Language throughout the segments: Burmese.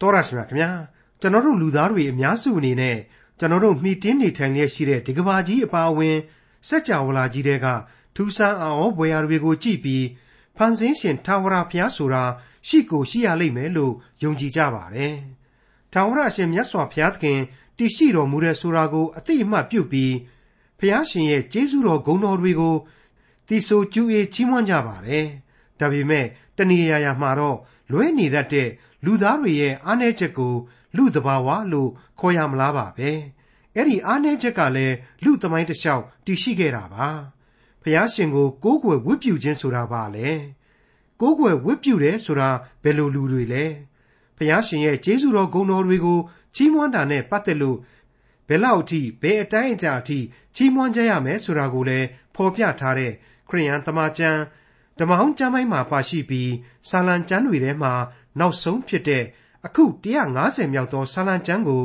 တော်ရရှိမြခင်ဗျာကျွန်တော်တို့လူသားတွေအများစုအနေနဲ့ကျွန်တော်တို့မှီတင်းနေထိုင်လျက်ရှိတဲ့ဒီကဘာကြီးအပါအဝင်စัจ java လာကြီးတွေကထူးဆန်းအောင်ဘွယ်ရာတွေကိုကြည့်ပြီးဖန်ဆင်းရှင်ထာဝရဘုရားဆိုတာရှိကိုရှိရလိမ့်မယ်လို့ယုံကြည်ကြပါတယ်ထာဝရရှင်မြတ်စွာဘုရားသခင်တည်ရှိတော်မူတဲ့ဆိုတာကိုအသိအမှတ်ပြုပြီးဘုရားရှင်ရဲ့ကျေးဇူးတော်ဂုဏ်တော်တွေကိုတီဆိုကျူးအေးချီးမွမ်းကြပါတယ်ဒါပေမဲ့တဏှာရာမှာတော့ လွဲနေတတ်တဲ့လူသားတွေရဲ့အားနည်းချက်ကို လူတဘာဝလို့ခေါ်ရမလားပါပဲအဲ့ဒီအားနည်းချက်ကလည်းလူသမိုင်းတစ်လျှောက်တည်ရှိခဲ့တာပါဖះရှင်ကိုကိုးကွယ်ဝတ်ပြုခြင်းဆိုတာပါလေကိုးကွယ်ဝတ်ပြုတယ်ဆိုတာဘယ်လိုလူတွေလဲဖះရှင်ရဲ့ကျေးဇူးတော်ဂုဏ်တော်တွေကိုချီးမွမ်းတာနဲ့ပတ်သက်လို့ဘယ်လောက်အထိဘယ်အတိုင်းအတာအထိချီးမွမ်းကြရမယ်ဆိုတာကိုလည်းဖော်ပြထားတဲ့ခရိယန်တမန်ကျမ်း ဓမ္မဟောင်းကျမ်းပိုင်းမှာပါရှိပြီးဆာလံကျမ်းတွေထဲမှာနောက်ဆုံးဖြစ်တဲ့အခု150မြောက်သောဆာလံကျမ်းကို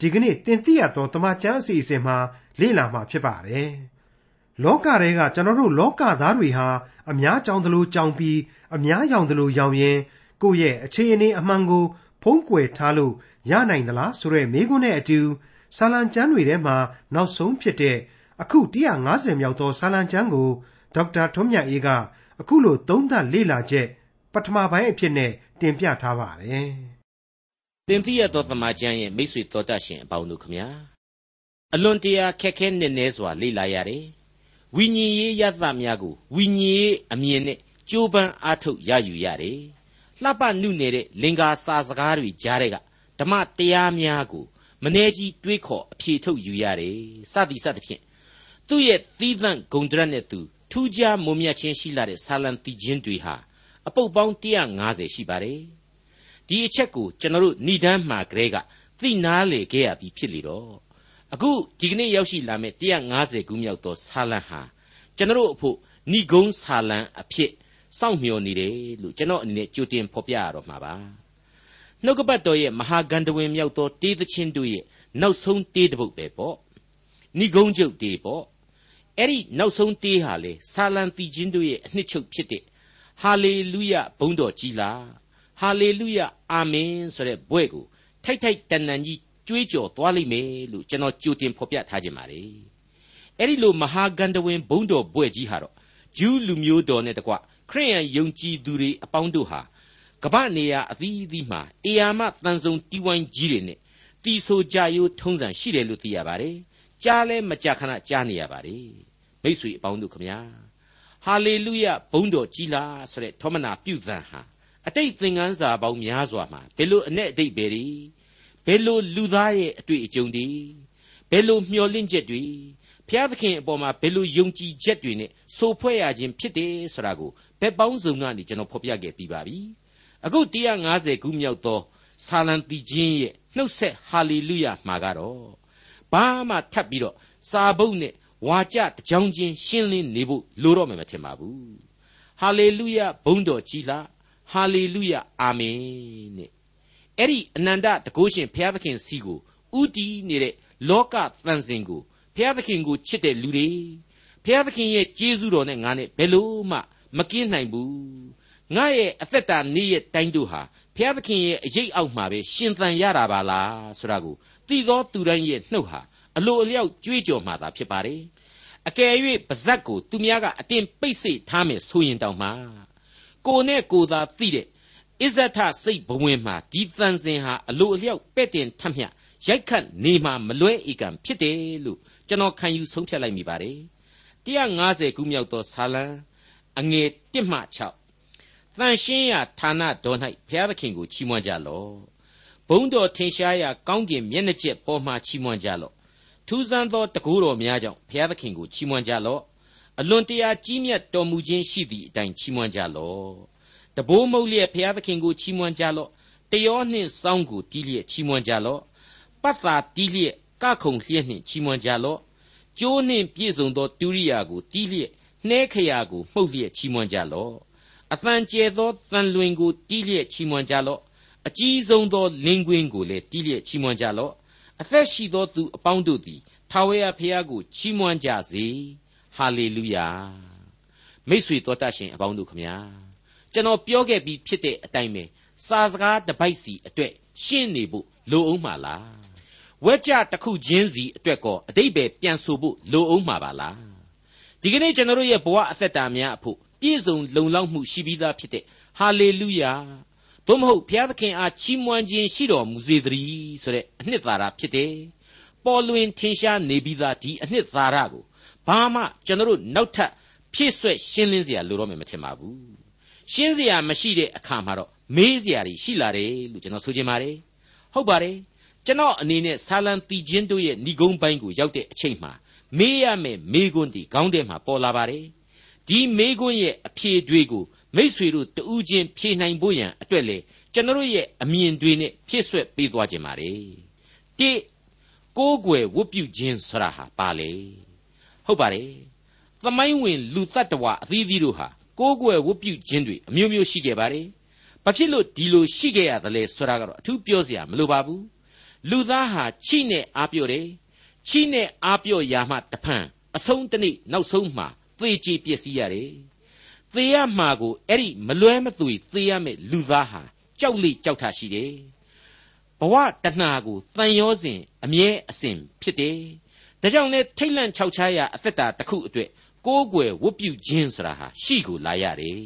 ဒီကနေ့တင်ပြရသောတမန်ကျမ်းအစီအစဉ်မှာလေ့လာမှာဖြစ်ပါတယ်။လောကထဲကကျွန်တော်တို့လောကသားတွေဟာအများကြောင်သလိုကြောင်ပြီးအများရောင်သလိုရောင်ရင်ကိုယ့်ရဲ့အခြေအနေအမှန်ကိုဖုံးကွယ်ထားလို့ရနိုင်သလားဆိုတဲ့မေးခွန်းနဲ့အတူဆာလံကျမ်းတွေထဲမှာနောက်ဆုံးဖြစ်တဲ့အခု150မြောက်သောဆာလံကျမ်းကိုဒေါက်တာထွန်းမြတ်အေးက အခုလိုသုံးသပ်လေ့လာချက် ပထမပိုင်းအဖြစ်နဲ့တင်ပြထားပါတယ်။သင်သိရသောသမာကျမ်းရဲ့မိတ်ဆွေတော်တတ်ရှင်အပေါင်းတို့ခမညာအလွန်တရာခက်ခဲနက်နဲစွာလေ့လာရတယ်။ဝိညာဉ်ရေးယသများကိုဝိညာဉ်ရေးအမြင်နဲ့ကြိုးပမ်းအားထုတ်ရယူရတယ်။လှပနုနေတဲ့လင်္ကာစာစကားတွေကြားတဲ့ကဓမ္မတရားများကိုမနေကြီးတွေးခေါ်အဖြေထုတ်ယူရတယ်။စသည်စသဖြင့်သူ့ရဲ့သီးသန့်ဂုံတရက်နဲ့သူ ထူးခြားမုံမြတ်ခြင်းရှိလာတဲ့ဆာလံတီချင်းတွေဟာအပုပ်ပေါင်း150ရှိပါတယ်ဒီအချက်ကိုကျွန်တော်တို့ဏိဒန်းမှာကလေးကသိနာလေခဲ့ရပြီဖြစ်လေတော့အခုဒီကနေ့ရောက်ရှိလာမယ့်150ခုမြောက်သောဆာလံဟာကျွန်တော်တို့အဖို့ဏိဂုံးဆာလံအဖြစ်စောင့်မျှော်နေတယ်လို့ကျွန်တော်အနေနဲ့ကြိုတင်ဖော်ပြရတော့မှာပါနှုတ်ကပတ်တော်ရဲ့မဟာဂန္ဓဝင်မြောက်သောတေးသချင်းတို့ရဲ့နောက်ဆုံးတေးတစ်ပုဒ်ပဲပေါ့ဏိဂုံးကျုပ်တေးပေါ့ အဲ့ဒီနောက်ဆုံးတေးဟာလေဆာလံတီချင်းတို့ရဲ့အနှစ်ချုပ်ဖြစ်တဲ့ဟာလေလုယဘုန်းတော်ကြီးလားဟာလေလုယအာမင်ဆိုတဲ့ဘွဲ့ကိုထိုက်ထိုက်တန်တန်ကြီးကြွေးကြော်သွားလိမ့်မယ်လို့ကျွန်တော်ကြိုတင်ဖော်ပြထားခြင်းပါလေအဲ့ဒီလိုမဟာဂန္ဓဝင်ဘုန်းတော်ဘွဲ့ကြီးဟာတော့ဂျူးလူမျိုးတော်နဲ့တကွခရိယန်ယုံကြည်သူတွေအပေါင်းတို့ဟာကမ္ဘာနေရာအသီးသီးမှာအေယာမတန်ဆုံတီဝိုင်းကြီးတွေနဲ့တီဆိုကြရိုးထုံးစံရှိတယ်လို့သိရပါတယ် ကြားလဲမကြခဏကြားနေရပါတယ်မိတ်ဆွေအပေါင်းတို့ခမညာဟာလေလုယဘုန်းတော်ကြီးလားဆိုတဲ့ထောမနာပြုသံဟာအတိတ်သင်ခန်းစာပေါင်းများစွာမှာဘယ်လိုအ내အတိတ်ပဲဒီဘယ်လိုလူသားရဲ့အတွေ့အကြုံတွေဘယ်လိုမျှော်လင့်ချက်တွေဖျားသခင်အပေါ်မှာဘယ်လိုယုံကြည်ချက်တွေနဲ့စိုးဖွဲ့ရခြင်းဖြစ်တယ်ဆိုတာကိုဘက်ပေါင်းစုံကနေကျွန်တော်ဖော်ပြခဲ့ပြီးပါပြီအခု150ခုမြောက်သောဆာလံတီချင်းရဲ့နှုတ်ဆက်ဟာလေလုယမှာကတော့ ဘာမှထပ်ပြီးတော့စာဘုတ်နဲ့ဝါကြတကြောင်ချင်းရှင်းလင်းနေဖို့လိုတော့မယ်မထင်ပါဘူးဟာလေလုယဘုန်းတော်ကြီးလားဟာလေလုယအာမင်တဲ့အဲ့ဒီအနန္တတကုရှင်ဘုရားသခင်စီကိုဥတီးနေတဲ့လောကသန့်စင်ကိုဘုရားသခင်ကိုချစ်တဲ့လူတွေဘုရားသခင်ရဲ့ကျေးဇူးတော်နဲ့ငါနဲ့ဘယ်လို့မှမကင်းနိုင်ဘူးငါရဲ့အသက်တာနေ့ရဲ့တိုင်းတို့ဟာဘုရားသခင်ရဲ့အရေးအောက်မှာပဲရှင်သန်ရတာပါလားဆိုတာကို သိသောသူတိုင်းရဲ့နှုတ်ဟာအလိုအလျောက်ကြွေးကြော်မှသာဖြစ်ပါတယ်အကယ်၍ပါဇက်ကိုသူများကအတင်းပိတ်စိတ်ထားမယ်ဆိုရင်တောင်မှကိုနဲ့ကိုသာသိတဲ့အစ္ဆထစိတ်ဘဝင်မှာဒီတန်စင်ဟာအလိုအလျောက်ပဲ့တင်ထမျှရိုက်ခတ်နေမှာမလွဲဧကံဖြစ်တယ်လို့ကျွန်တော်ခံယူဆုံးဖြတ်လိုက်မိပါတယ်150ခုမြောက်သောဇာလံအငယ်1မှ6တန်ရှင်းရာဌာနတော်၌ဘုရားသခင်ကိုချီးမွမ်းကြလော့ ဘုံတော်ထင်ရှားရာကောင်းကင်မျက်နှာကျက်ပေါ်မှချီးမွမ်းကြလော့ထူးဆန်းသောတကူတော်များကြောင့်ဘုရားသခင်ကိုချီးမွမ်းကြလော့အလွန်တရာကြီးမြတ်တော်မူခြင်းရှိသည့်အတိုင်းချီးမွမ်းကြလော့တဘိုးမုတ်လျက်ဘုရားသခင်ကိုချီးမွမ်းကြလော့တယောနှင့်စောင်းကိုတီးလျက်ချီးမွမ်းကြလော့ပတ်သာတီးလျက်ကခုံလျက်နှင့်ချီးမွမ်းကြလော့ကျိုးနှင့်ပြည့်စုံသောတူရိယာကိုတီးလျက်နှဲခရာကိုမှုတ်လျက်ချီးမွမ်းကြလော့အသံကျဲသောတန်လွင်ကိုတီးလျက်ချီးမွမ်းကြလော့ အကြီးဆုံးသောလင်းကွင်းကိုလည်းတီးလျက်ချီးမွမ်းကြလော့အသက်ရှိသောသူအပေါင်းတို့သည်ထာဝရဘုရားကိုချီးမွမ်းကြစေဟာလေလုယာမိတ်ဆွေတော်တတ်ရှင်အပေါင်းတို့ခမညာကျွန်တော်ပြောခဲ့ပြီးဖြစ်တဲ့အတိုင်းပဲစာစကားတစ်ပိုက်စီအတွက်ရှင်းနေဖို့လိုအောင်မှာလားဝက်ကြတစ်ခုချင်းစီအတွက်ကောအတိတ်ပဲပြန်ဆိုဖို့လိုအောင်မှာပါလားဒီကနေ့ကျွန်တော်တို့ရဲ့ဘဝအသက်တာများအဖို့ပြည့်စုံလုံလောက်မှုရှိပြီးသားဖြစ်တဲ့ဟာလေလုယာ သို့မဟုတ်ဘုရားသခင်အားချီးမွမ်းခြင်းရှိတော်မူစေတည်းဆိုတဲ့အနှစ်သာရဖြစ်တယ်ပေါ်လွင်ထင်ရှားနေပြီးသားဒီအနှစ်သာရကိုဘာမှကျွန်တော်တို့နောက်ထပ်ဖြည့်ဆွက်ရှင်းလင်းစရာလိုတော့မယ်မထင်ပါဘူးရှင်းစရာမရှိတဲ့အခါမှာတော့မေးစရာတွေရှိလာတယ်လို့ကျွန်တော်ဆိုချင်ပါတယ်ဟုတ်ပါတယ်ကျွန်တော်အနေနဲ့ဆာလံတီချင်းတို့ရဲ့ဏိဂုံးပိုင်းကိုရောက်တဲ့အချိန်မှာမေးရမယ်မေးခွန်းဒီခေါင်းထဲမှာပေါ်လာပါတယ်ဒီမေးခွန်းရဲ့အဖြေတွေကို မိษွေတို့တူးချင်းဖြေနိုင်ဖို့ရန်အတွက်လေကျွန်တော်ရဲ့အမြင်တွေနဲ့ဖြည့်ဆွက်ပေးသွားခြင်းပါတယ်တိကိုးကွယ်ဝတ်ပြုခြင်းဆိုတာဟာပါလေဟုတ်ပါတယ်သမိုင်းဝင်လူတ attva အသီးသီးတို့ဟာကိုးကွယ်ဝတ်ပြုခြင်းတွေအမျိုးမျိုးရှိခဲ့ပါတယ်ဘာဖြစ်လို့ဒီလိုရှိခဲ့ရသလဲဆိုတာကတော့အထူးပြောစရာမလိုပါဘူးလူသားဟာချိနဲ့အားပြော့တယ်ချိနဲ့အားပြော့ရာမှတဖန်အဆုံးတနေ့နောက်ဆုံးမှသေချေပျက်စီးရတယ် သေရမှာကိုအဲ့ဒီမလွဲမသွေသေရမယ့်လူသားဟာကြောက်လိကြောက်ထရှိတယ်ဘဝတဏှာကိုတန်ရောစဉ်အမြဲအစဉ်ဖြစ်တယ်ဒါကြောင့်လေထိတ်လန့်ခြောက်ခြားရအသက်တာတစ်ခုအတွက်ကိုးကွယ်ဝတ်ပြုခြင်းဆိုတာဟာရှိကိုလာရတယ်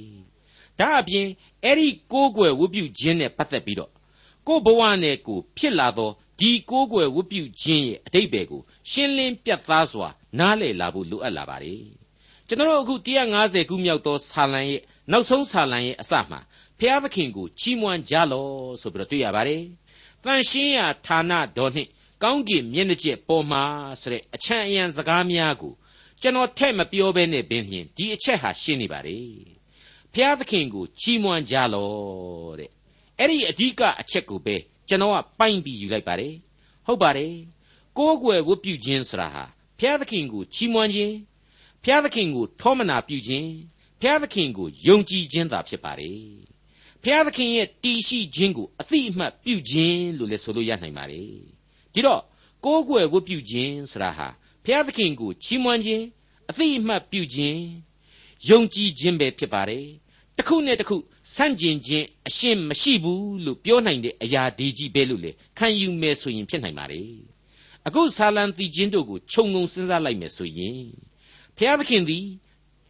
ဒါအပြင်အဲ့ဒီကိုးကွယ်ဝတ်ပြုခြင်းနဲ့ပတ်သက်ပြီးတော့ကိုဘဝနဲ့ကိုဖြစ်လာသောဒီကိုးကွယ်ဝတ်ပြုခြင်းရဲ့အတိတ်ပဲကိုရှင်းလင်းပြတ်သားစွာနားလည်လာဖို့လိုအပ်လာပါတယ် ကျွန်တော်အခု150ခုမြောက်သောဆာလံရဲ့နောက်ဆုံးဆာလံရဲ့အစမှာဖျားသခင်ကိုချီးမွမ်းကြလောဆိုပြီးတော့တွေ့ရပါတယ်။တန်ရှင်းရာဌာနတော်နှင့်ကောင်းကင်မျက်နှာကျက်ပေါ်မှာဆိုတဲ့အချမ်းအယံစကားများကိုကျွန်တော်ထဲ့မပြောဘဲနဲ့ပင်ဖြင့်ဒီအချက်ဟာရှင်းနေပါလေ။ဖျားသခင်ကိုချီးမွမ်းကြလောတဲ့။အဲ့ဒီအဓိကအချက်ကိုပဲကျွန်တော်ကပိုင်ပြီးယူလိုက်ပါတယ်။ဟုတ်ပါတယ်။ကိုးကွယ်ဝတ်ပြုခြင်းဆိုတာဟာဖျားသခင်ကိုချီးမွမ်းခြင်း ဖျားသခင်ကိုထောမနာပြုခြင်းဖျားသခင်ကိုယုံကြည်ခြင်းသာဖြစ်ပါတယ်ဖျားသခင်ရဲ့တည်ရှိခြင်းကိုအသိအမှတ်ပြုခြင်းလို့လည်းဆိုလို့ရနိုင်ပါတယ်ဒီတော့ကိုးကွယ်ဝတ်ပြုခြင်းဆိုတာဟာဖျားသခင်ကိုချီးမွမ်းခြင်းအသိအမှတ်ပြုခြင်းယုံကြည်ခြင်းပဲဖြစ်ပါတယ်တစ်ခုနဲ့တစ်ခုဆန့်ကျင်ခြင်းအရှင်းမရှိဘူးလို့ပြောနိုင်တဲ့အရာဒီကြီးပဲလို့လေခံယူမယ်ဆိုရင်ဖြစ်နိုင်ပါတယ်အခုဆာလံတီချင်းတို့ကိုခြုံငုံစဉ်းစားလိုက်မယ်ဆိုရင် ဖျားသခင်သည်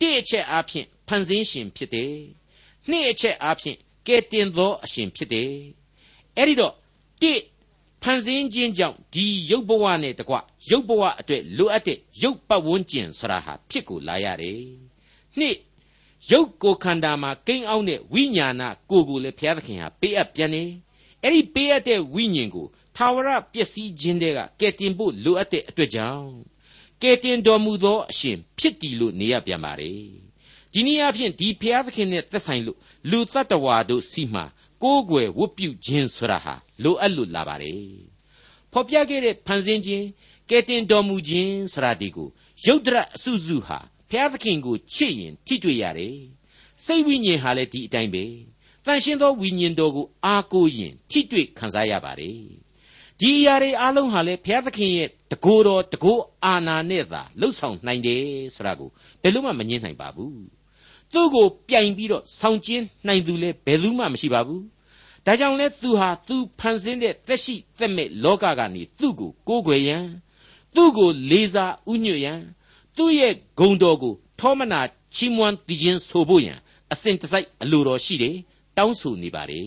တစ်အချက်အားဖြင့်ဖန်ဆင်းရှင်ဖြစ်တယ်။နှစ်အချက်အားဖြင့်ကယ်တင်သောအရှင်ဖြစ်တယ်။အဲ့ဒီတော့တစ်ဖန်ဆင်းခြင်းကြောင့်ဒီရုပ်ဘဝနဲ့တကွရုပ်ဘဝအတွက်လိုအပ်တဲ့ရုပ်ပတ်ဝန်းကျင်ဆိုတာဟာဖြစ်ကိုလာရတယ်။နှစ်ရုပ်ကိုယ်ခန္ဓာမှာကိန်းအောင်တဲ့ဝိညာဏကိုယ်ကိုလည်းဘုရားသခင်ဟာပေးအပ်ပြန်နေ။အဲ့ဒီပေးအပ်တဲ့ဝိညာဉ်ကိုသာဝရပျက်စီးခြင်းတွေကကယ်တင်ဖို့လိုအပ်တဲ့အတွက်ကြောင့် ကယ်တင်တော်မူသောအရှင်ဖြစ်တည်လို့နေရပြန်ပါ रे ဒီနည်းအားဖြင့်ဒီဖျားသခင်နဲ့သက်ဆိုင်လို့လူတ attva တို့စီမှာကိုးကွယ်ဝတ်ပြုခြင်းဆိုတာဟာလိုအပ်လို့လာပါ रे ဖော်ပြခဲ့တဲ့ဖန်ဆင်းခြင်းကယ်တင်တော်မူခြင်းဆိုတာဒီကိုယုတ်တရအစုစုဟာဖျားသခင်ကိုချစ်ရင်ထိတွေ့ရတယ်စိတ်ဝိညာဉ်ဟာလည်းဒီအတိုင်းပဲတန်ရှင်းသောဝိညာဉ်တော်ကိုအားကိုးရင်ထိတွေ့ခံစားရပါတယ် ဒီအရာတွေအားလုံးဟာလေဘုရားသခင်ရဲ့တကိုယ်တော်တကိုယ်အာနာနဲ့သာလှုပ်ဆောင်နိုင်တယ်ဆိုတာကိုဘယ်လို့မှမငြင်းနိုင်ပါဘူးသူ့ကိုပြိုင်ပြီးတော့ဆောင်ကျင်းနိုင်သူလည်းဘယ်သူမှမရှိပါဘူးဒါကြောင့်လဲသူဟာသူဖန်ဆင်းတဲ့သက်ရှိသက်မဲ့လောကကနေသူ့ကိုကိုးကွယ်ရန်သူ့ကိုလေးစားဥညွတ်ရန်သူ့ရဲ့ဂုံတော်ကိုထောမနာချီးမွမ်းတည်ခြင်းဆိုဖို့ရန်အစဉ်တစိုက်အလိုတော်ရှိတယ်တောင်းဆိုနေပါလေ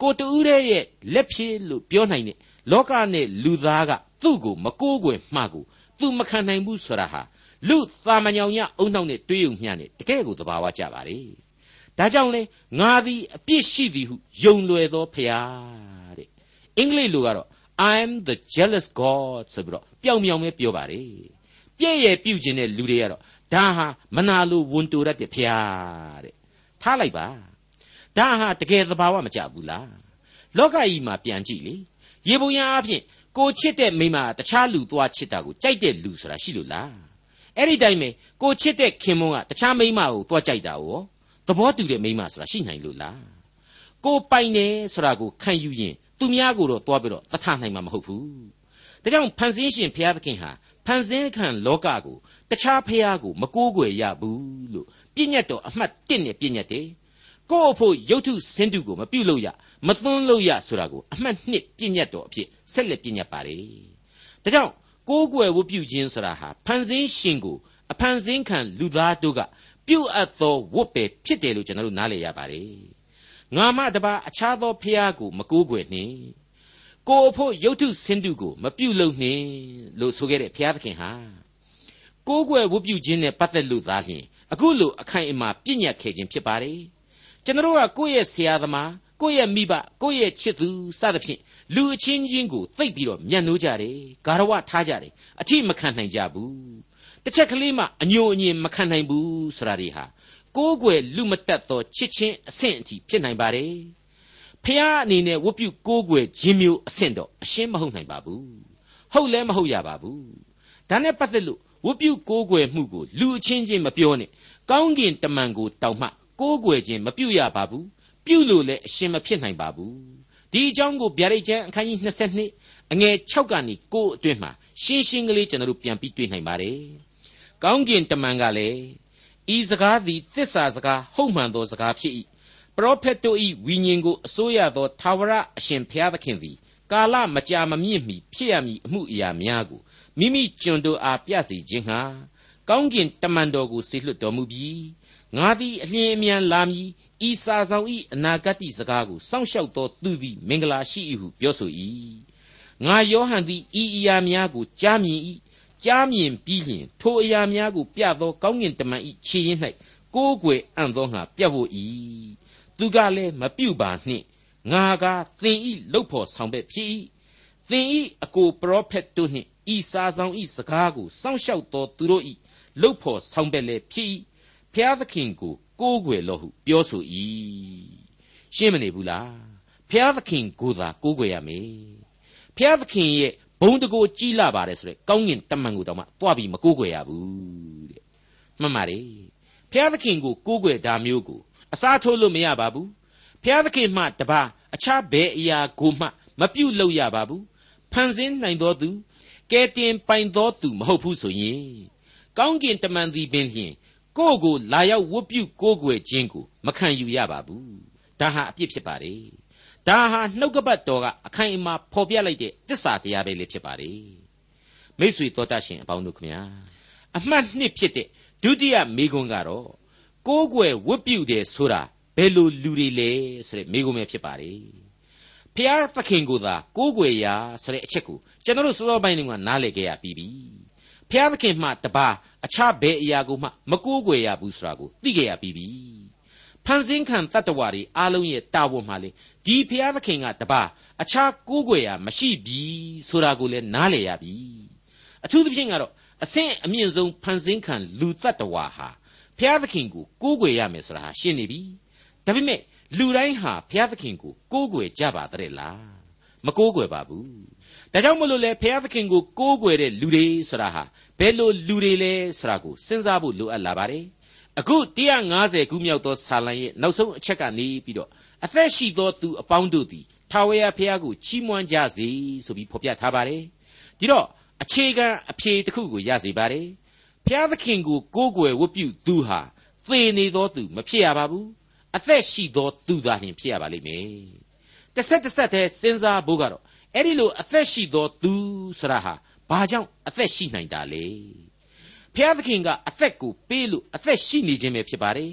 ကိုတူးရဲ့လက်ဖြစ်လို့ပြောနိုင်တဲ့လောကနဲ့လူသားကသူ့ကိုမကိုးကွယ်မှကိုသူမခံနိုင်ဘူးဆိုတာဟာလူသာမညောင်ညအုံနှောက်နဲ့တွေးယုံမျှနဲ့တကယ်ကိုသဘာဝကျပါလေဒါကြောင့်လေငါသည်အပြစ်ရှိသည်ဟုယုံလွယ်သောဖျားတဲ့အင်္ဂလိပ်လိုကတော့ I'm the jealous god ဆိုပြီးတော့ပျောင်မြောင်ပဲပြောပါတယ်ပြည့်ရဲ့ပြုတ်ခြင်းတဲ့လူတွေကတော့ဒါဟာမနာလိုဝန်တိုရတဲ့ဖျားတဲ့ထားလိုက်ပါ ဒါဟာတကယ်သဘာဝမကျဘူးလားလောကကြီးမှာပြန်ကြည့်လေရေပုံရအဖြစ်ကိုချစ်တဲ့မိန်းမတခြားလူသွားချစ်တာကိုကြိုက်တဲ့လူဆိုတာရှိလို့လားအဲ့ဒီတိုင်းပဲကိုချစ်တဲ့ခင်မုန်းကတခြားမိန်းမကိုသွားကြိုက်တာရောသဘောတူတဲ့မိန်းမဆိုတာရှိနိုင်လို့လားကိုပိုင်တယ်ဆိုတာကိုခံယူရင်သူများကိုတော့သွားပြီးတော့တထနိုင်မှာမဟုတ်ဘူးဒါကြောင့်ဖန်ဆင်းရှင်ဘုရားသခင်ဟာဖန်ဆင်းခံလောကကိုတခြားဘုရားကိုမကိုးကွယ်ရဘူးလို့ပြည့်ညတ်တော်အမှတ်1နဲ့ပြည့်ညတ်တယ် ကိုယ့်အဖို့ရုပ်ထုစင်တုကိုမပြုတ်လို့ရမသွန်းလို့ရဆိုတာကိုအမှတ်နှစ်ပြည့်ညတ်တော်အဖြစ်ဆက်လက်ပြည့်ညတ်ပါတယ်ဒါကြောင့်ကိုးကွယ်ဝတ်ပြုခြင်းဆိုတာဟာဖန်ဆင်းရှင်ကိုအဖန်ဆင်းခံလူသားတို့ကပြုတ်အပ်သောဝတ်ပဲဖြစ်တယ်လို့ကျွန်တော်တို့နားလည်ရပါတယ်ငါမတပါအခြားသောဖျားကိုမကိုးကွယ်နှင့်ကိုအဖို့ရုတ်ထုဆင်းတုကိုမပြုတ်လုံနှင့်လို့ဆိုခဲ့တဲ့ဘုရားသခင်ဟာကိုးကွယ်ဝတ်ပြုခြင်းနဲ့ပတ်သက်လို့သာလျှင်အခုလိုအခိုင်အမာပြည့်ညတ်ခဲ့ခြင်းဖြစ်ပါတယ် ကျွန်တော်ကကိုယ့်ရဲ့ဆရာသမားကိုယ့်ရဲ့မိဘကိုယ့်ရဲ့ချစ်သူစသဖြင့်လူအချင်းချင်းကိုသိပ်ပြီးတော့မျက်နှိုးကြတယ်ဂါရဝထားကြတယ်အထိမခံနိုင်ကြဘူးတစ်ချက်ကလေးမှအညိုအညင်မခံနိုင်ဘူးဆိုတာတွေဟာကိုးကွယ်လူမတက်သောချစ်ချင်းအဆင့်အထိဖြစ်နိုင်ပါတယ်ဖះအနေနဲ့ဝတ်ပြုကိုးကွယ်ခြင်းမျိုးအဆင့်တော့အရှင်းမဟုတ်နိုင်ပါဘူးဟုတ်လဲမဟုတ်ရပါဘူးဒါနဲ့ပတ်သက်လို့ဝတ်ပြုကိုးကွယ်မှုကိုလူအချင်းချင်းမပြောနဲ့ကောင်းကင်တမန်ကိုတောင်မှ ကိုးကွယ်ခြင်းမပြုရပါဘူးပြုလို့လည်းအရှင်းမဖြစ်နိုင်ပါဘူးဒီအကြောင်းကိုဗျာဒိတ်ကျမ်းအခန်းကြီး22အငယ်6ကနေ9အတွင်းမှာရှင်းရှင်းကလေးကျွန်တော်တို့ပြန်ပြီးတွေ့နိုင်ပါတယ်ကောင်းကင်တမန်ကလည်းဤစကားသည်သစ္စာစကားဟုတ်မှန်သောစကားဖြစ်၏ပရောဖက်တို့၏ဝိညာဉ်ကိုအစိုးရသောသာဝရအရှင်ဘုရားသခင်သည်ကာလမကြာမမြင့်မီဖြစ်ရမည်အမှုအရာများကိုမိမိကျွန်တို့အားပြစေခြင်းဟာကောင်းကင်တမန်တော်ကိုဆေလွတ်တော်မူပြီး ငါသည်အလျင်အမြန်လာမည်ဤစာဆောင်ဤအနာဂတ်စကားကိုစောင့်ရှောက်သောသူသည်မင်္ဂလာရှိ၏ဟုပြောဆို၏ငါယောဟန်သည်ဤအရာများကိုကြားမြင်၏ကြားမြင်ပြီးလျှင်ထိုအရာများကိုပြသောကောင်းကင်တမန်ဤခြေရင်း၌ကိုးကွယ်အံ့သောငါပြတ်ဖို့၏သူကလည်းမပြုတ်ပါနှင့်ငါကသင်ဤလုတ်ဖို့ဆောင်ပဲ့ဖြစ်၏သင်ဤအကိုပရောဖက်တို့နှင့်ဤစာဆောင်ဤစကားကိုစောင့်ရှောက်သောသူတို့ဤလုတ်ဖို့ဆောင်ပဲ့လည်းဖြစ်၏ ဖျားသခင်ကိုကိုးကွယ်လို့ဟုပြောဆို၏ရှင်းမနေဘူးလားဖျားသခင်ကိုသာကိုးကွယ်ရမယ်ဖျားသခင်ရဲ့ဘုံတကိုကြီးလာပါတယ်ဆိုတဲ့ကောင်းကင်တမန်ကိုတောင်မှတွားပြီးမကိုးကွယ်ရဘူးတဲ့မှန်ပါတယ်ဖျားသခင်ကိုကိုးကွယ်တာမျိုးကိုအစားထိုးလို့မရပါဘူးဖျားသခင်မှတပါအခြားဘယ်အရာကိုမှမပြုတ်လို့ရပါဘူးဖန်ဆင်းနိုင်တော်သူကဲတင်ပိုင်တော်သူမဟုတ်ဘူးဆိုရင်ကောင်းကင်တမန်သည်ပင်လျှင် ကိုယ့်ကိုလာရောက်ဝတ်ပြုကိုးကွယ်ခြင်းကိုမခံယူရပါဘူးဒါဟာအပြစ်ဖြစ်ပါတယ်ဒါဟာနှုတ်ကပတ်တော်ကအခိုင်အမာဖော်ပြလိုက်တဲ့တစ္ဆာတရားပဲလေဖြစ်ပါတယ်မိษွေတော်တတ်ရှင်အပေါင်းတို့ခမညာအမှတ်နှစ်ဖြစ်တဲ့ဒုတိယမိဂွန်းကတော့ကိုးကွယ်ဝတ်ပြုတယ်ဆိုတာဘယ်လိုလူတွေလဲဆိုတဲ့မိဂွန်းပဲဖြစ်ပါတယ်ဖျားသခင်ကိုသာကိုးကွယ်ရာဆိုတဲ့အချက်ကိုကျွန်တော်တို့စောစောပိုင်းကနားလည်ခဲ့ရပြီးပြီ ဖျားသခင်မှတပါအခြားဘယ်အရာကိုမှမကိုးကွယ်ရဘူးဆိုတာကိုသိခဲ့ရပြီးပြီဖန်ဆင်းခံတတ္တဝါတွေအားလုံးရဲ့တာဝန်မှလေဒီဖျားသခင်ကတပါအခြားကိုးကွယ်ရာမရှိပြီဆိုတာကိုလည်းနားလည်ရပြီအထူးသဖြင့်ကတော့အဆင့်အမြင့်ဆုံးဖန်ဆင်းခံလူတတ္တဝါဟာဖျားသခင်ကိုကိုးကွယ်ရမယ်ဆိုတာဟာရှင်းနေပြီဒါပေမဲ့လူတိုင်းဟာဖျားသခင်ကိုကိုးကွယ်ကြပါတဲ့လားမကိုးကွယ်ပါဘူး ဒါကြောင့်မလို့လေဖျားသခင်ကိုကိုးကွယ်တဲ့လူတွေဆိုတာဟာဘယ်လိုလူတွေလဲဆိုတာကိုစဉ်းစားဖို့လိုအပ်လာပါတယ်အခု150ခုမြောက်သောဆာလံရဲ့နောက်ဆုံးအချက်ကနေပြီးတော့အသက်ရှိသောသူအပေါင်းတို့သည်ထာဝရဘုရားကိုချီးမွမ်းကြစေဆိုပြီးဖော်ပြထားပါတယ်ဒီတော့အခြေခံအဖြေတစ်ခုကိုရစေပါတယ်ဘုရားသခင်ကိုကိုးကွယ်ဝတ်ပြုသူဟာသေနေသောသူမဖြစ်ရပါဘူးအသက်ရှိသောသူသာလျှင်ဖြစ်ရပါလိမ့်မယ်တစ်ဆက်တစ်ဆက်တည်းစဉ်းစားဖို့ကတော့ အဲ့ဒီလိုအသက်ရှိသောသူဆိုတာဟာဘာကြောင့်အသက်ရှိနိုင်တာလဲဖျားသခင်ကအသက်ကိုပေးလို့အသက်ရှိနေခြင်းပဲဖြစ်ပါတယ်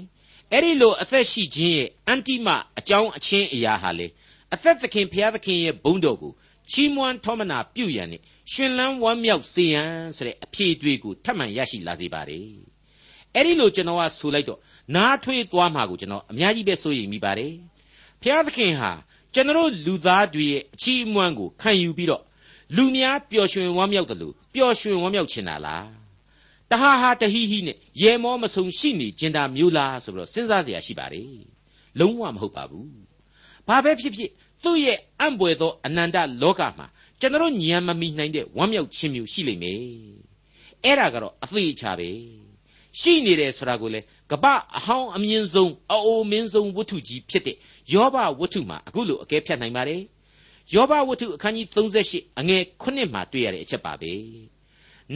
အဲ့ဒီလိုအသက်ရှိခြင်းရဲ့အန်တိမအကြောင်းအချင်းအရာဟာလေအသက်သခင်ဖျားသခင်ရဲ့ဘုန်းတော်ကိုချီးမွမ်းထောမနာပြုရန်နဲ့ရှင်လန်းဝမ်းမြောက်စေရန်ဆိုတဲ့အဖြေတွေကိုထပ်မံရရှိလာစေပါတယ်အဲ့ဒီလိုကျွန်တော်ကဆိုလိုက်တော့နားထွေးသွားမှာကိုကျွန်တော်အများကြီးပဲစိုးရိမ်မိပါတယ်ဖျားသခင်ဟာ ကျွန်တော်လူသားတွေရဲ့အချီးအမွမ်းကိုခံယူပြီးတော့လူများပျော်ရွှင်ဝမ်းမြောက်တယ်လို့ပျော်ရွှင်ဝမ်းမြောက်ချင်တာလားတဟာဟာတဟိဟိနဲ့ရေမောမဆုံရှိနေကျင်တာမျိုးလားဆိုပြီးတော့စဉ်းစားเสียရှိပါတယ်လုံးဝမဟုတ်ပါဘူးဘာပဲဖြစ်ဖြစ်သူ့ရဲ့အံ့ပွေသောအနန္တလောကမှာကျွန်တော်ညံမမီနိုင်တဲ့ဝမ်းမြောက်ခြင်းမျိုးရှိလိမ့်မယ်အဲ့ဒါကတော့အသေးချာပဲရှိနေတယ်ဆိုတာကိုလေကပအဟောင်းအမြင့်ဆုံးအအိုမင်းဆုံးဝတ္ထုကြီးဖြစ်တဲ့ ယောဘဝတ္ထုမှာအခုလိုအကဲဖြတ်နိုင်ပါတယ်ယောဘဝတ္ထုအခန်းကြီး38အငယ်9မှာတွေ့ရတဲ့အချက်ပါပဲ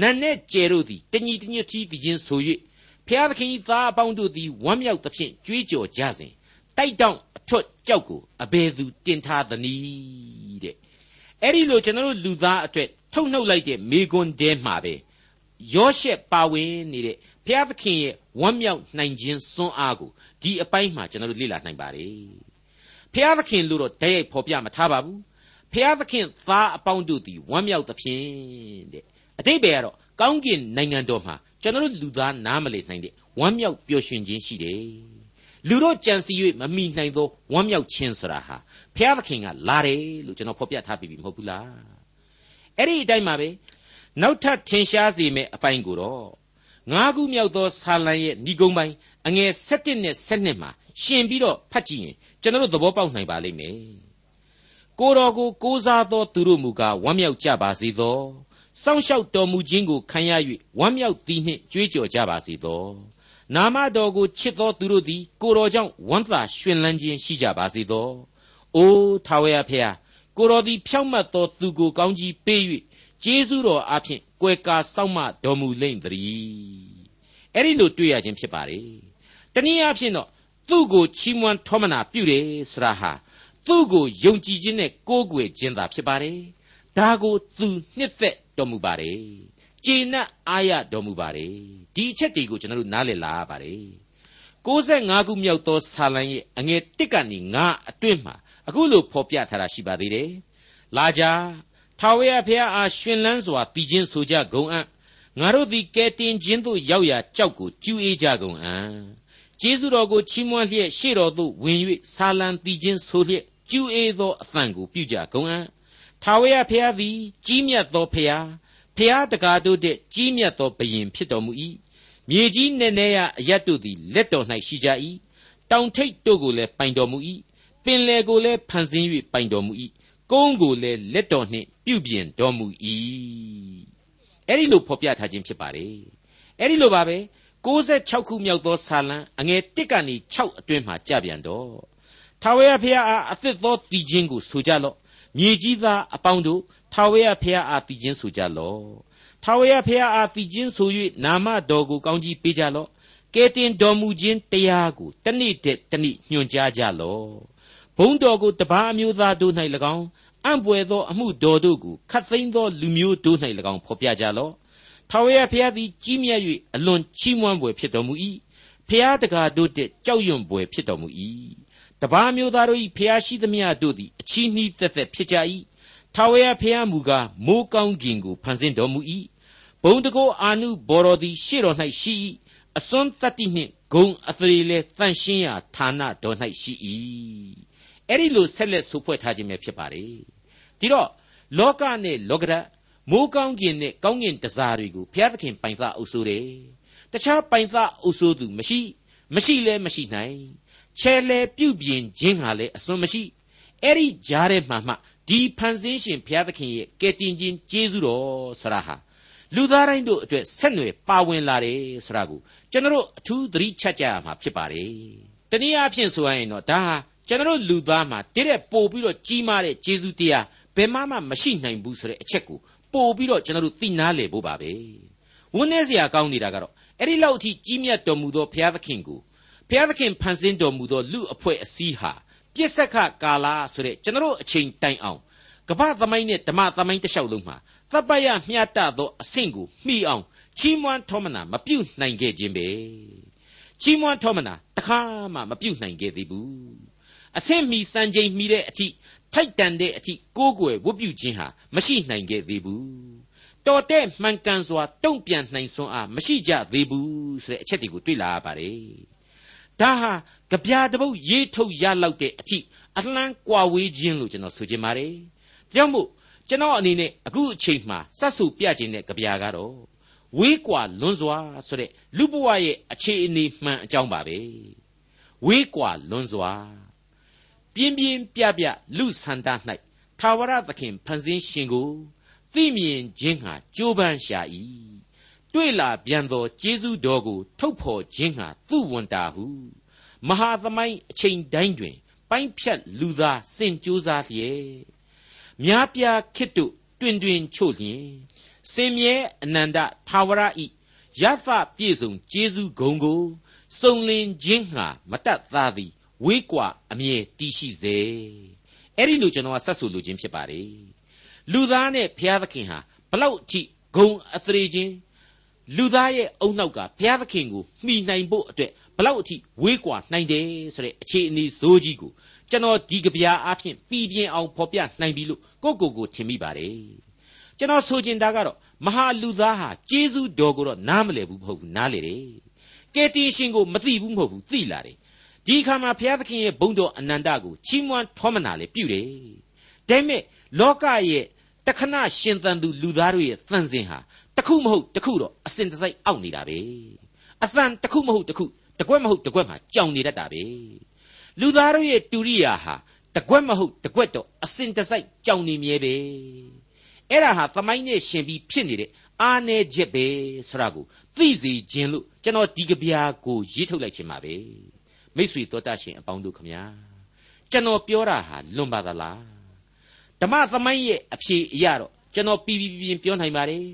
နတ်နဲ့ကျဲတို့သည်တညီတညွတ်ကြီးပြီးချင်းဆို၍ဖျားသခင်၏သားအပေါင်းတို့သည်ဝမ်းမြောက်သဖြင့်ကြွေးကြော်ကြစဉ်တတိုက်တောင့်အထွတ်ကြောက်ကိုအဘယ်သူတင်ထားသနည်းတဲ့အဲ့ဒီလိုကျွန်တော်တို့လူသားအတွက်ထုတ်နှုတ်လိုက်တဲ့မိကွန်းတဲမှာပဲယောရှက်ပါဝင်နေတဲ့ဘုရားသခင်ရဲ့ဝမ်းမြောက်နိုင်ခြင်းစွမ်းအားကိုဒီအပိုင်းမှာကျွန်တော်တို့လေ့လာနိုင်ပါတယ် ဘုရားသခင်လို့တော့တည့်ရိုက်ဖော်ပြမထားပါဘူးဖျားသခင်သားအပေါင်းတို့သည်ဝမ်းမြောက်သဖြင့်တဲ့အတိတ်ပဲကတော့ကောင်းကင်နိုင်ငံတော်မှာကျွန်တော်တို့လူသားနားမလည်နိုင်တဲ့ဝမ်းမြောက်ပျော်ရွှင်ခြင်းရှိတယ်လူတို့ကြံစီ၍မမိနိုင်သောဝမ်းမြောက်ခြင်းဆိုတာဟာဖျားသခင်ကလာတယ်လို့ကျွန်တော်ဖော်ပြထားပြီးပြီမဟုတ်ဘူးလားအဲ့ဒီအတိုင်းပါပဲနောက်ထပ်ထင်ရှားစေမယ့်အပိုင်းကိုတော့ငါးခုမြောက်သောဆာလံရဲ့ဏိဂုံးပိုင်းအငယ်7နဲ့7မှာရှင်ပြီးတော့ဖတ်ကြည့်ရင် ကျွန်တော်တို့သဘောပေါက်နိုင်ပါလိမ့်မယ်ကိုတော်ကိုကိုးစားသောသူတို့မူကားဝမ်းမြောက်ကြပါစေသောစောင့်ရှောက်တော်မူခြင်းကိုခံရ၍ဝမ်းမြောက်သည်နှင့်ကြွေးကြော်ကြပါစေသောနာမတော်ကိုချစ်သောသူတို့သည်ကိုတော်ကြောင့်ဝမ်းသာရွှင်လန်းခြင်းရှိကြပါစေသောအိုးထာဝရဖျားကိုတော်သည်ဖြောင့်မတ်သောသူကိုကောင်းကြီးပေး၍ကျေးဇူးတော်အဖျင်ကွယ်ကာစောင့်မတော်မူလိမ့်သတည်းအဲ့ဒီလိုတွေ့ရခြင်းဖြစ်ပါလေတနည်းအားဖြင့်တော့ သူ့ကိုချီးမွမ်းထောမနာပြုတယ်ဆိုတာဟာသူ့ကိုယုံကြည်ခြင်းနဲ့ကိုးကွယ်ခြင်းသာဖြစ်ပါတယ်။ဒါကိုသူနှစ်သက်တော်မူပါတယ်။ကျေနပ်အားရတော်မူပါတယ်။ဒီအချက်တွေကိုကျွန်တော်တို့နားလည်လာရပါတယ်။65ခုမြောက်သောဆာလံရဲ့အငယ်1ကနေ9အတွင်းမှာအခုလိုဖော်ပြထားတာရှိပါသေးတယ်။လာကြထာဝရဘုရားအားရှင်လန်းစွာတည်ခြင်းဆိုကြကုန်အံ့ငါတို့သည်ကဲတင်ခြင်းသို့ရောက်ရာကြောက်ကိုကျူးအေးကြကုန်အံ့ ကျေးဇူးတော်ကိုချီးမွမ်းလျက်ရှေ့တော်သို့ဝင်၍ဆာလံတည်ခြင်းဆိုလျက်ကျူးအေးသောအသံကိုပြုကြကုန်အံ့ထာဝရဘုရားသည် ကြီးမြတ်သောဘုရားဘုရားတကားတို့တဲ့ကြီးမြတ်သောဘုရင်ဖြစ်တော်မူ၏မြေကြီးနည်းနည်းရအရတ်တို့သည်လက်တော်၌ရှိကြ၏တောင်ထိပ်တို့ကိုလည်းပိုင်တော်မူ၏ပင်လေကိုလည်းဖန်ဆင်း၍ပိုင်တော်မူ၏ကုန်းကိုလည်းလက်တော်နှင့်ပြုပြင်တော်မူ၏အဲ့ဒီလိုဖော်ပြထားခြင်းဖြစ်ပါတယ်အဲ့ဒီလိုပါပဲ 66ခုမြောက်သောဆာလံအငယ်1ကနေ6အတွင်းမှာကြပြန်တော့ထာဝရဘုရားအားအသစ်သောတည်ခြင်းကိုဆိုကြလော့မြေကြီးသားအပေါင်းတို့ထာဝရဘုရားအားတည်ခြင်းဆိုကြလော့ထာဝရဘုရားအားတည်ခြင်းဆို၍နာမတော်ကိုကောင်းကြီးပေးကြလော့ကဲတင်တော်မူခြင်းတရားကိုတနေ့တည်းတနေ့ညွှန်ကြားကြလော့ဘုံတော်ကိုတပါးအမျိုးသားတို့၌၎င်းအံ့ပွေသောအမှုတော်တို့ကိုခတ်သိမ်းသောလူမျိုးတို့၌၎င်းဖော်ပြကြလော့ ထာဝရဘုရားသည်ကြီးမြတ်၍အလွန်ချီးမွမ်းပွေဖြစ်တော်မူ၏ဖျားတကာတို့တဲ့ကြောက်ရွံ့ပွေဖြစ်တော်မူ၏တပါးမျိုးသားတို့၏ဖျားရှိသမျှတို့သည်အချီးနှီးသက်သက်ဖြစ်ကြ၏ထာဝရဘုရားမူကားမိုးကောင်းကင်ကိုဖန်ဆင်းတော်မူ၏ဘုံတကောအာနုဘော်တော်သည်ရှေ့တော်၌ရှိ၏အစွန်းတတ္တိနှင့်ဂုံအသရေလဲတန့်ရှင်းရာဌာနတော်၌ရှိ၏အဲ့ဒီလိုဆက်လက်ဆိုဖွဲ့ထားခြင်းပဲဖြစ်ပါလေဒီတော့လောကနဲ့လောကရ မိုးကောင်းကင်နဲ့ကောင်းကင်တစားတွေကိုဘုရားသခင်ပိုင်သားအုပ်စိုးတယ်တခြားပိုင်သားအုပ်စိုးသူမရှိ မရှိလဲမရှိနိုင်ချဲလဲပြုတ်ပြင်ခြင်းဟာလည်းအစွန်းမရှိအဲ့ဒီကြားထဲမှာမှဒီဖန်ဆင်းရှင်ဘုရားသခင်ရဲ့ကယ်တင်ခြင်းကျေးဇူးတော်ဆရာဟာလူသားတိုင်းတို့အတွက်ဆက်နွယ်ပါဝင်လာတယ်ဆိုတာကိုကျွန်တော်အထူးသတိချက်ကြရမှာဖြစ်ပါတယ်တနည်းအားဖြင့်ဆိုရရင်တော့ဒါဟာကျွန်တော်လူသားမှာတည့်တဲ့ပို့ပြီးတော့ကြီးမားတဲ့ကျေးဇူးတရားဘယ်မှမှမရှိနိုင်ဘူးဆိုတဲ့အချက်ကို ပို့ပြီးတော့ကျွန်တော်တို့သိနာလေဖို့ပါပဲဝန်းနေစရာကောင်းနေတာကတော့အဲ့ဒီလောက်အထိကြီးမြတ်တော်မူသောဘုရားသခင်ကိုဘုရားသခင်ဖန်ဆင်းတော်မူသောလူအဖွဲ့အစည်းဟာပြစ္ဆကကာလာဆိုတဲ့ကျွန်တော်အချိန်တိုင်အောင်ကမ္ဘာသမိုင်းနဲ့ဓမ္မသမိုင်းတစ်လျှောက်လုံးမှာသဗ္ဗယမျှတသောအဆင့်ကိုမှီအောင်ချီးမွမ်းထောမနာမပြုတ်နိုင်ခဲ့ခြင်းပဲချီးမွမ်းထောမနာတခါမှမပြုတ်နိုင်ခဲ့သေးဘူးအဆင့်မီစံချိန်မီတဲ့အထိ ထိုက်တန်တဲ့အထိကိုးကွယ်ဝတ်ပြုခြင်းဟာမရှိနိုင်ခဲ့သေးဘူးတော်တဲ့မှန်ကန်စွာတုံ့ပြန်နိုင်စွမ်းအားမရှိကြသေးဘူးဆိုတဲ့အချက်တွေကိုတွေ့လာရပါတယ်ဒါဟာကြပြာတပုတ်ရေးထုတ်ရလောက်တဲ့အထိအလှမ်းကွာဝေးခြင်းလို့ကျွန်တော်ဆိုချင်ပါတယ်။ကြောင့်မို့ကျွန်တော်အနေနဲ့အခုအချိန်မှစတ်ဆူပြခြင်းတဲ့ကြပြာကတော့ဝေးကွာလွန်းစွာဆိုတဲ့လူဘဝရဲ့အခြေအနေမှန်အကြောင်းပါပဲ။ဝေးကွာလွန်းစွာ ပြင်းပြင်းပြပြလူဆန္ဒ၌သာဝရသခင်ဖန်ဆင်းရှင်ကိုသိမြင်ခြင်းဟာကြိုးပမ်းရှာ၏တွေ့လာပြန်သောကျေးဇူးတော်ကို ထုတ်ဖော်ခြင်းဟာသူ့ဝန်တာဟုမဟာသမိုင်းအချိန်တိုင်းတွင် ပိုင်းဖြတ်လူသားစင်ကြိုးစားလျက်များပြားခစ်တို့တွင်တွင်ချို့လျင်စင်မြဲအနန္တသာဝရဤရသပြည့်စုံကျေးဇူးဂုံကိုစုံလင်ခြင်းဟာမတတ်သားသည် ဝေးကွာအမြဲတည်ရှိစေအဲ့ဒီလိုကျွန်တော်ကဆက်ဆိုလိုခြင်းဖြစ်ပါတယ်လူသားနဲ့ဘုရားသခင်ဟာဘလောက်အထိဂုံအသရေချင်းလူသားရဲ့အုံနောက်ကဘုရားသခင်ကိုမှီနိုင်ဖို့အတွက်ဘလောက်အထိဝေးကွာနိုင်တယ်ဆိုတဲ့အခြေအနေဇိုးကြီးကိုကျွန်တော်ဒီကဗျာအဖြစ်ပြည်ပြင်းအောင်ဖော်ပြနိုင်ပြီလို့ကိုကိုကိုထင်မိပါတယ်ကျွန်တော်ဆိုချင်တာကတော့မဟာလူသားဟာကျေးဇူးတော်ကိုတော့နားမလည်ဘူးမဟုတ်ဘူးနားလေတယ်ကယ်တင်ရှင်ကိုမသိဘူးမဟုတ်ဘူးသိလာတယ် ဒီအခါမှာဘုရားသခင်ရဲ့ဘုန်းတော်အနန္တကိုချီးမွမ်းထောမနာလေပြုတယ်ဒါပေမဲ့လောကရဲ့တခဏရှင်သန်သူလူသားတို့ရဲ့သန့်စင်ဟာတခုမဟုတ်တခုတော့အစင်တစိုက်အောက်နေတာပဲအသံတခုမဟုတ်တခုတကွက်မဟုတ်တကွက်မှာကြောင်နေတတ်တာပဲလူသားတို့ရဲ့တူရိယာဟာတကွက်မဟုတ်တကွက်တော့အစင်တစိုက်ကြောင်နေမြဲပဲအဲ့ဒါဟာသမိုင်းနဲ့ရှင်ပြီးဖြစ်နေတဲ့အာနယ်ချက်ပဲဆိုတာကိုသိစေခြင်းလို့ကျွန်တော်ဒီကဗျာကိုရေးထုတ်လိုက်ခြင်းပါပဲ မိတ်ဆွေတော်တတ်ရှင်အပေါင်းတို့ခမညာကျွန်တော်ပြောတာဟာလွန်ပါသလားဓမ္မသမိုင်းရဲ့အဖြေအရတော့ကျွန်တော်ပြီးပြီးပြင်းပြောနိုင်ပါတယ်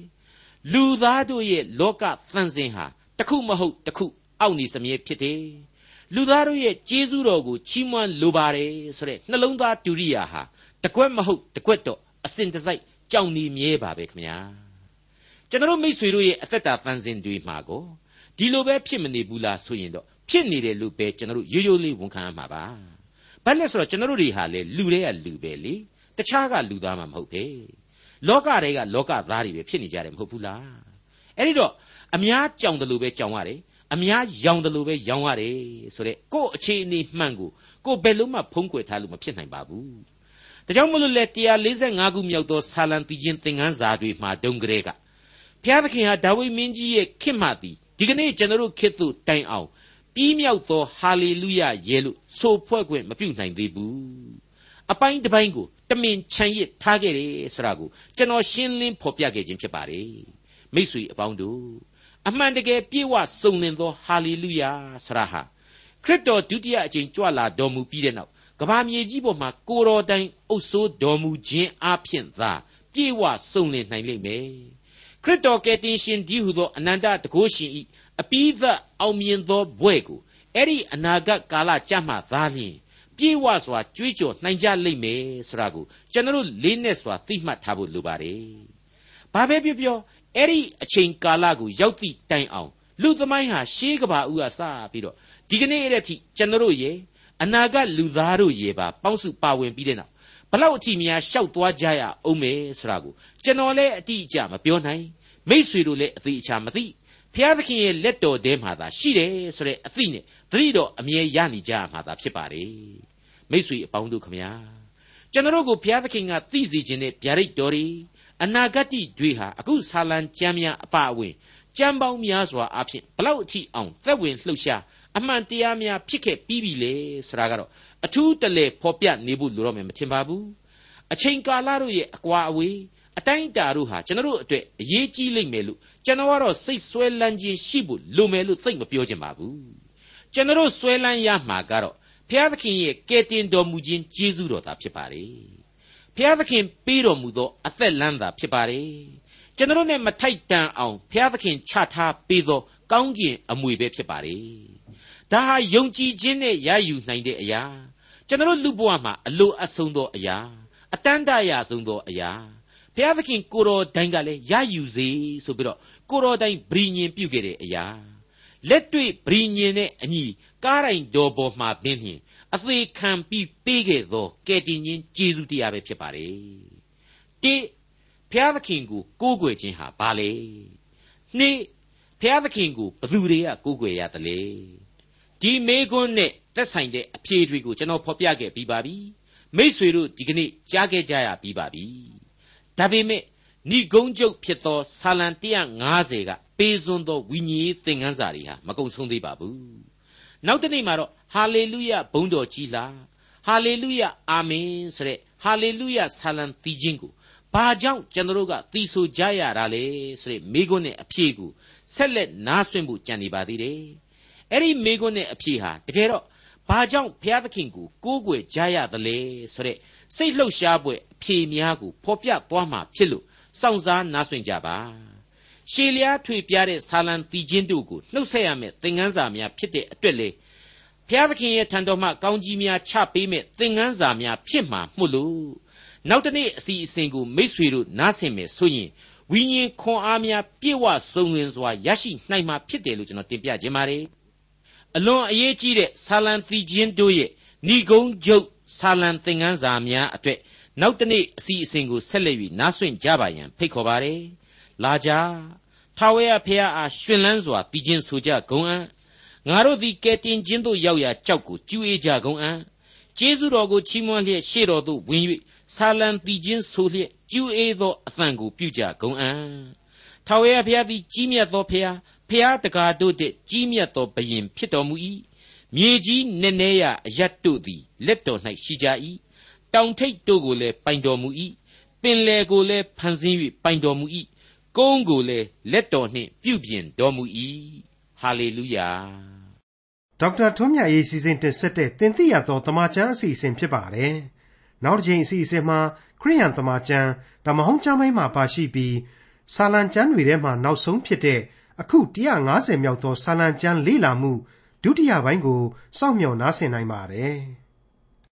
လူသားတို့ရဲ့လောကသန့်စင်ဟာတခုမဟုတ်တခုအောက်နေစမြဲဖြစ်တယ်လူသားတို့ရဲ့ကျေးဇူးတော်ကိုချီးမွမ်းလိုပါတယ်ဆိုတဲ့နှလုံးသားတူရိယာဟာတကွက်မဟုတ်တကွက်တော့အစင်တစိုက်ကြောင်နေမြဲပါပဲခင်ဗျာကျွန်တော်မိษွေတို့ရဲ့အသက်တာဖန်ဆင်းတွေမှာကိုဒီလိုပဲဖြစ်မနေဘူးလားဆိုရင်တော့ ဖြစ်နေတယ်လို့ပဲကျွန်တော်ရိုးရိုးလေးဝန်ခံရမှာပါဘာလဲဆိုတော့ကျွန်တော်တို့တွေဟာလေလူတွေကလူပဲလေတခြားကလူသားမှမဟုတ်ပဲလောကတွေကလောကသားတွေပဲဖြစ်နေကြတယ်မဟုတ်ဘူးလားအဲ့ဒီတော့အများကြောင်တယ်လို့ပဲကြောင်ရတယ်အများရောင်တယ်လို့ပဲရောင်ရတယ်ဆိုတဲ့ကို့အခြေအနေမှန်ကိုကို့ဘယ်လို့မှဖုံးကွယ်ထားလို့မဖြစ်နိုင်ပါဘူးဒါကြောင့်မလို့လေ145ခုမြောက်သောဆာလံတီချင်းသင်ခန်းစာတွေမှာဒုံကလေးကဘုရားသခင်ဟာဒါဝိမင်းကြီးရဲ့ခေတ်မှသည်ဒီကနေ့ကျွန်တော်တို့ခေတ်သို့တိုင်အောင် ပြီးမြောက်သောဟာလေလုယရဲလို့ဆိုဖွဲ့ခွင့်မပြုနိုင်သေးဘူးအပိုင်းတစ်ပိုင်းကိုတမင်ခြံရစ်ထားခဲ့တယ်ဆိုတာကိုကျွန်တော်ရှင်းလင်းဖော်ပြခဲ့ခြင်းဖြစ်ပါတယ်မိတ်ဆွေအပေါင်းတို့အမှန်တကယ်ပြည့်ဝစုံလင်သောဟာလေလုယဆရာဟာခရစ်တော်ဒုတိယအကြိမ်ကြွလာတော်မူပြီးတဲ့နောက်ကဘာမြေကြီးပေါ်မှာကိုတော်တိုင်အုပ်ဆိုးတော်မူခြင်းအပြင်သာပြည့်ဝစုံလင်နိုင်လိမ့်မယ်ခရစ်တော်ကယ်တင်ရှင်ဒီဟုသောအနန္တတကုရှင်ဤ အပိသအောင်မြင်သောဘွဲ့ကိုအဲ့ဒီအနာဂတ်ကာလကြမှာသာလျှင်ပြေဝစွာကြွေးကြော်နိုင်ကြလိမ့်မယ်ဆိုတာကိုကျွန်တော်လေးနဲ့စွာသိမှတ်ထားဖို့လိုပါတယ်။ဘာပဲပြောပြောအဲ့ဒီအချိန်ကာလကိုရောက်သည့်တိုင်အောင်လူသမိုင်းဟာရှေးကဘာဦးကစပြီးတော့ဒီကနေ့အဲ့ဒီကျွန်တော်ရဲ့အနာဂတ်လူသားတို့ရေပါပေါင်းစုပါဝင်ပြီးတဲ့နောက်ဘလောက်အထိများရှောက်သွားကြရအောင်မယ်ဆိုတာကိုကျွန်တော်လည်းအတိအကျမပြောနိုင်မိษွေတို့လည်းအတိအကျမသိ ဖျားသခင်ရဲ့လက်တော်ထဲမှာသာရှိတယ်ဆိုတဲ့အသိနဲ့သတိတော်အမြဲရနေကြမှာသာဖြစ်ပါတယ်မိษွေအပေါင်းတို့ခမညာကျွန်တော်ကိုဘုရားသခင်ကသိစေခြင်းနဲ့ဗျာဒိတ်တော်တွေအနာဂတ်တွေဟာအခုဆာလံကျမ်းများအပအဝင်ကျမ်းပေါင်းများစွာအဖြစ်ဘလောက်အထိအောင်သက်ဝင်လှုပ်ရှားအမှန်တရားများဖြစ်ခဲ့ပြီးပြီလေဆိုတာကတော့အထူးတလဲဖော်ပြနေဖို့လိုတော့မယ်မထင်ပါဘူးအချိန်ကာလတို့ရဲ့အကွာအဝေး အတိုင်းတာတို့ဟာကျွန်တော်တို့အတွက်အရေးကြီးလိမ့်မယ်လို့ကျွန်တော်ကတော့စိတ်ဆွဲလန်းခြင်းရှိဖို့လိုမယ်လို့သိမပြောချင်ပါဘူးကျွန်တော်ဆွဲလန်းရမှာကတော့ဘုရားသခင်ရဲ့ကယ်တင်တော်မူခြင်းကျေးဇူးတော်သာဖြစ်ပါတယ်ဘုရားသခင်ပေးတော်မူသောအသက်လမ်းသာဖြစ်ပါတယ်ကျွန်တော်နဲ့မထိုက်တန်အောင်ဘုရားသခင်ချထားပေးသောကောင်းကျင်အမွေပဲဖြစ်ပါတယ်ဒါဟာယုံကြည်ခြင်းနဲ့ရယူနိုင်တဲ့အရာကျွန်တော်လူဘဝမှာအလိုအဆုံသောအရာအတန်းတရာဆုံးသောအရာ ဘုရားသခင်ကိုတော်တိုင်ကလည်းရယူစေဆိုပြီးတော့ကိုတော်တိုင်ဗြိညင်ပြုခဲ့တဲ့အရာလက်တွေ့ဗြိညင်နဲ့အညီကားတိုင်းတော်ပေါ်မှာပင်ဖြင့်အသေးခံပြီးပေးခဲ့သောကယ်တင်ရှင်ဂျေဇုတရားပဲဖြစ်ပါတယ်တိဘုရားသခင်ကိုကိုးကွယ်ခြင်းဟာဘာလဲနှစ်ဘုရားသခင်ကိုဘသူတွေကကိုးကွယ်ရသလဲဒီမေကွန်းနဲ့သက်ဆိုင်တဲ့အဖြေတွေကိုကျွန်တော်ဖော်ပြခဲ့ပြီးပါပြီမိษွေတို့ဒီကနေ့ကြားခဲ့ကြရပြီးပါပြီ ဒါပေမဲ့ဏိဂုံးကျုပ်ဖြစ်သောဆာလံ150ကပေးစွန်းသောဝိညာဉ်သင်ခန်းစာတွေဟာမကုံဆုံးသေးပါဘူးနောက်တနေ့မှာတော့ဟာလေလုယဘုန်းတော်ကြီးလားဟာလေလုယအာမင်ဆိုတဲ့ဟာလေလုယဆာလံတီးခြင်းကိုဘာကြောင့်ကျွန်တော်တို့ကတီးဆိုကြရတာလဲဆိုတဲ့မိကွန်းနဲ့အဖြေကိုဆက်လက်နားဆွင့်ဖို့ကြံနေပါသေးတယ်အဲ့ဒီမိကွန်းနဲ့အဖြေဟာတကယ်တော့ဘာကြောင့်ဘုရားသခင်ကိုကိုးကွယ်ကြရသလဲဆိုတဲ့စိတ်လှုပ်ရှားပွဲအ ဖြေများကိုဖော်ပြသွားမှာဖြစ်လို့စောင့်စားနားဆွင့်ကြပါရှေလျားထွေပြတဲ့ဆာလံတီချင်းတို့ကိုနှုတ်ဆက်ရမယ်သင်ခန်းစာများဖြစ်တဲ့အတွက်လေဖျားသခင်ရဲ့ထံတော်မှကောင်းကြီးများချပေးမဲ့သင်ခန်းစာများဖြစ်မှာမှုလို့နောက်တနေ့အစီအစဉ်ကိုမိษွေတို့နားဆင်မယ်ဆိုရင်ဝိညာဉ်ခွန်အားများပြည့်ဝစုံလင်စွာရရှိနိုင်မှာဖြစ်တယ်လို့ကျွန်တော်တင်ပြခြင်းပါတယ်အလွန်အရေးကြီးတဲ့ဆာလံသီချင်းတို့ရဲ့ဏိဂုံးကျုပ်ဆာလံသင်ခန်းစာများအတွက် နောက်တနေ့အစီအစဉ်ကိုဆက်လက်၍နားဆွင့်ကြပါရန်ဖိတ်ခေါ်ပါတယ်လာကြထာဝရဘုရားအားရှင်လန်းစွာတည်ခြင်းဆိုကြဂုံအံ့ငါတို့သည်ကဲတင်ခြင်းသို့ရောက်ရာကြောက်ကိုကျူအေးကြကုန်အံ့ကျေးဇူးတော်ကိုချီးမွမ်းလျက်ရှေ့တော်သို့ဝင်၍ဆာလံတီခြင်းဆိုလျက်ကျူအေးသောအသံကိုပြုကြကုန်အံ့ထာဝရဘုရားသည်ကြီးမြတ်သောဘုရားဘုရားတကားတို့တည်းကြီးမြတ်သောဘုရင်ဖြစ်တော်မူ၏မြေကြီးနည်းနည်းရအရတ်တို့သည်လက်တော်၌ရှိကြ၏ တောင်ထိပ်တို့ကိုလည်းပိုင်တော်မူ၏ပင်လယ်ကိုလည်းဖန်ဆင်း၍ပိုင်တော်မူ၏ကုန်းကိုလည်းလက်တော်နှင့်ပြုပြင်တော်မူ၏ဟာလေလုယာဒေါက်တာထွန်းမြတ်ရေးစီစဉ်တင်ဆက်တဲ့တင်ပြရသောတမချန်းအစီအစဉ်ဖြစ်ပါတယ်။နောက်တစ်ချိန်အစီအစဉ်မှာခရိယန်တမချန်းဓမ္မဟောင်းကျမ်းပိုင်းမှာပါရှိပြီးဆာလံကျမ်းတွေထဲမှာနောက်ဆုံးဖြစ်တဲ့အခု150မြောက်သောဆာလံကျမ်းလေ့လာမှုဒုတိယပိုင်းကိုစောင့်မျှော်နားဆင်နိုင်ပါတယ်။